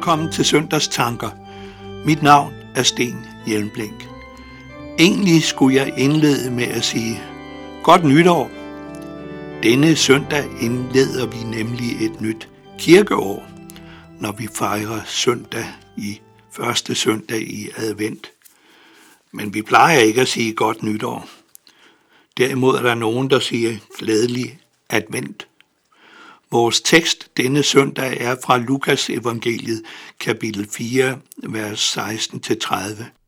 velkommen til Søndagstanker. Mit navn er Sten Hjelmblink. Egentlig skulle jeg indlede med at sige godt nytår. Denne søndag indleder vi nemlig et nyt kirkeår, når vi fejrer søndag i første søndag i advent. Men vi plejer ikke at sige godt nytår. Derimod er der nogen, der siger glædelig advent. Vores tekst denne søndag er fra Lukas evangeliet, kapitel 4, vers 16-30.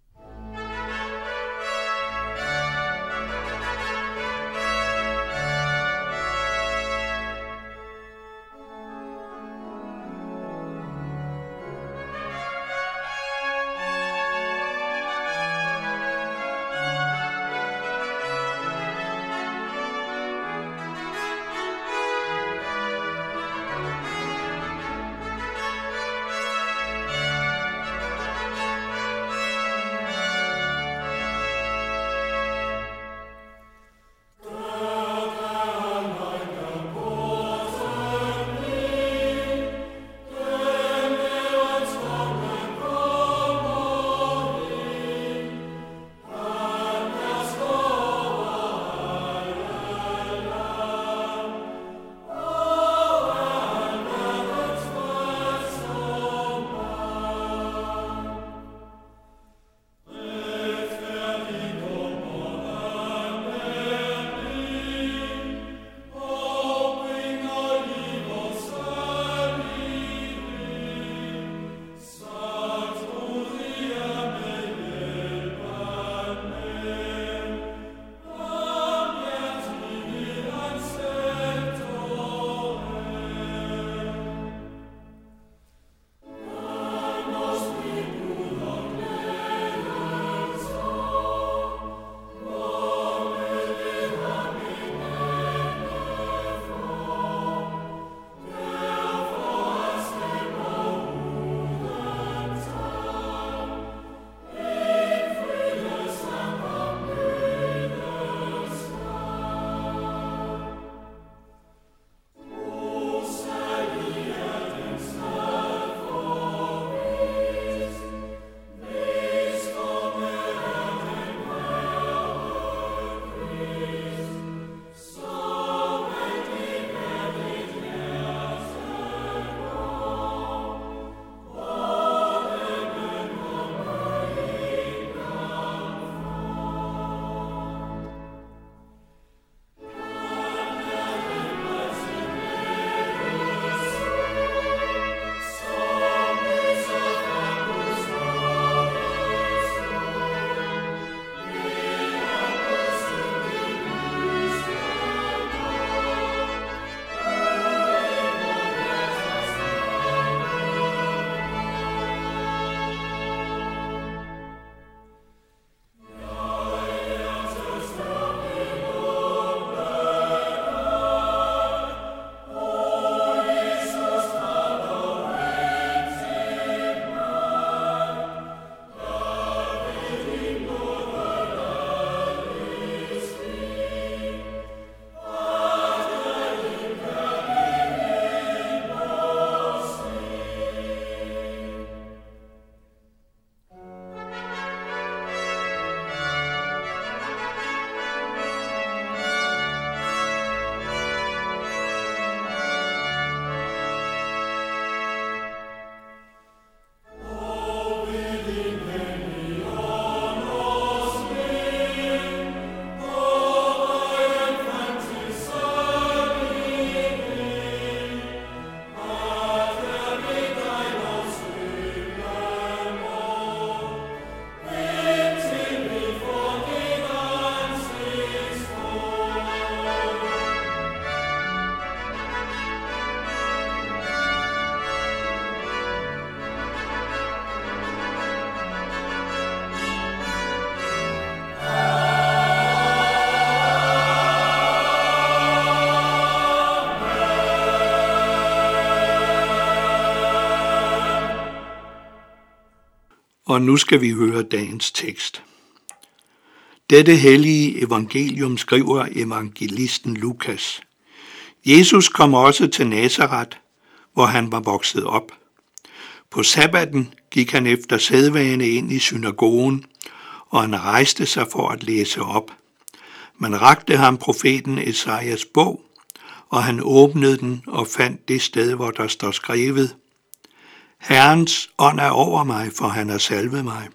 Og nu skal vi høre dagens tekst. Dette hellige evangelium skriver evangelisten Lukas. Jesus kom også til Nazareth, hvor han var vokset op. På sabbaten gik han efter sædvane ind i synagogen, og han rejste sig for at læse op. Man rakte ham profeten Esajas bog, og han åbnede den og fandt det sted, hvor der står skrevet, Herrens ånd er over mig, for han har salvet mig.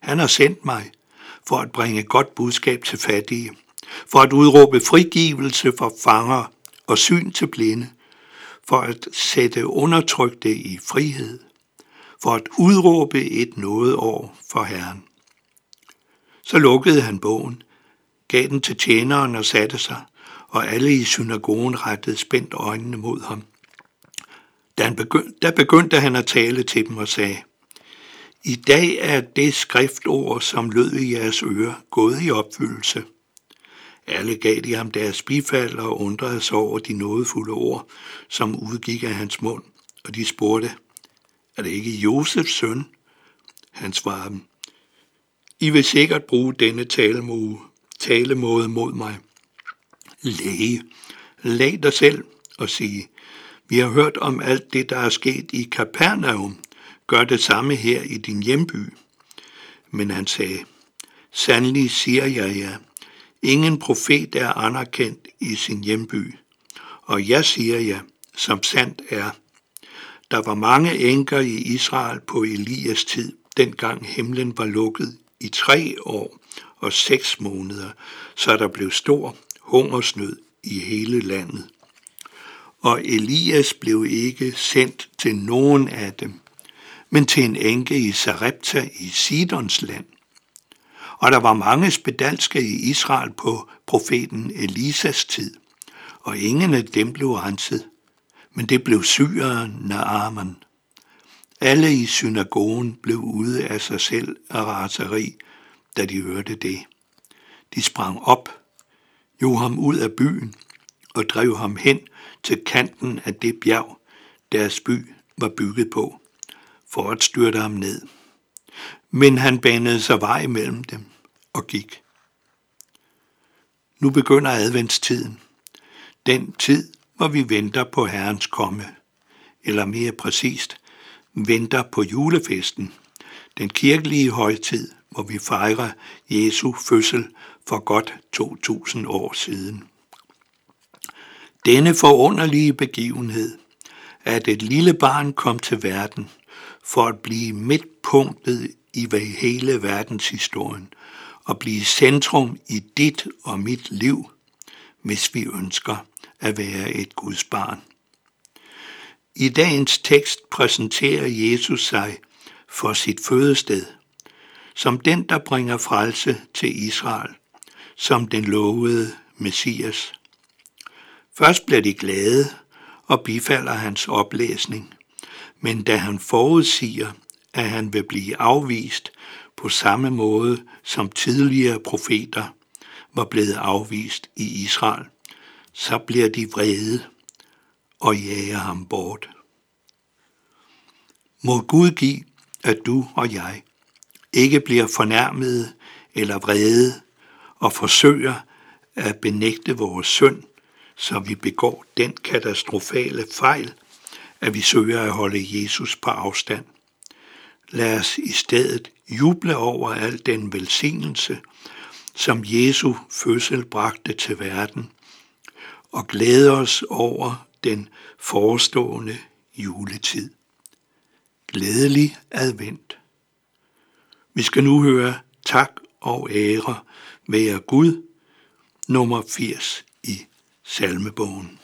Han har sendt mig for at bringe godt budskab til fattige, for at udråbe frigivelse for fanger og syn til blinde, for at sætte undertrykte i frihed, for at udråbe et noget år for Herren. Så lukkede han bogen, gav den til tjeneren og satte sig, og alle i synagogen rettede spændt øjnene mod ham. Da, han begyndte, da begyndte han at tale til dem og sagde, I dag er det skriftord, som lød i jeres ører, gået i opfyldelse. Alle gav de ham deres bifald og undrede sig over de nådefulde ord, som udgik af hans mund, og de spurgte, er det ikke Josefs søn? Han svarede dem, I vil sikkert bruge denne talemåde, talemåde mod mig. Læge, læg dig selv og sige, vi har hørt om alt det, der er sket i Kapernaum. Gør det samme her i din hjemby. Men han sagde, sandelig siger jeg jer, ingen profet er anerkendt i sin hjemby. Og jeg siger jer, som sandt er, der var mange enker i Israel på Elias tid, dengang himlen var lukket i tre år og seks måneder, så der blev stor hungersnød i hele landet og Elias blev ikke sendt til nogen af dem, men til en enke i Sarepta i Sidons land. Og der var mange spedalske i Israel på profeten Elisas tid, og ingen af dem blev renset, men det blev syreren Naaman. Alle i synagogen blev ude af sig selv af raseri, da de hørte det. De sprang op, jo ham ud af byen og drev ham hen til kanten af det bjerg, deres by var bygget på, for at styrte ham ned. Men han banede sig vej mellem dem og gik. Nu begynder adventstiden. Den tid, hvor vi venter på Herrens komme, eller mere præcist, venter på julefesten, den kirkelige højtid, hvor vi fejrer Jesu fødsel for godt 2000 år siden. Denne forunderlige begivenhed, at et lille barn kom til verden for at blive midtpunktet i hele verdenshistorien og blive centrum i dit og mit liv, hvis vi ønsker at være et Guds barn. I dagens tekst præsenterer Jesus sig for sit fødested, som den, der bringer frelse til Israel, som den lovede Messias. Først bliver de glade og bifalder hans oplæsning, men da han forudsiger, at han vil blive afvist på samme måde som tidligere profeter var blevet afvist i Israel, så bliver de vrede og jager ham bort. Må Gud give, at du og jeg ikke bliver fornærmede eller vrede og forsøger at benægte vores synd så vi begår den katastrofale fejl, at vi søger at holde Jesus på afstand. Lad os i stedet juble over al den velsignelse, som Jesu fødsel bragte til verden, og glæde os over den forestående juletid. Glædelig advent. Vi skal nu høre tak og ære være Gud, nummer 80 Salmebogen.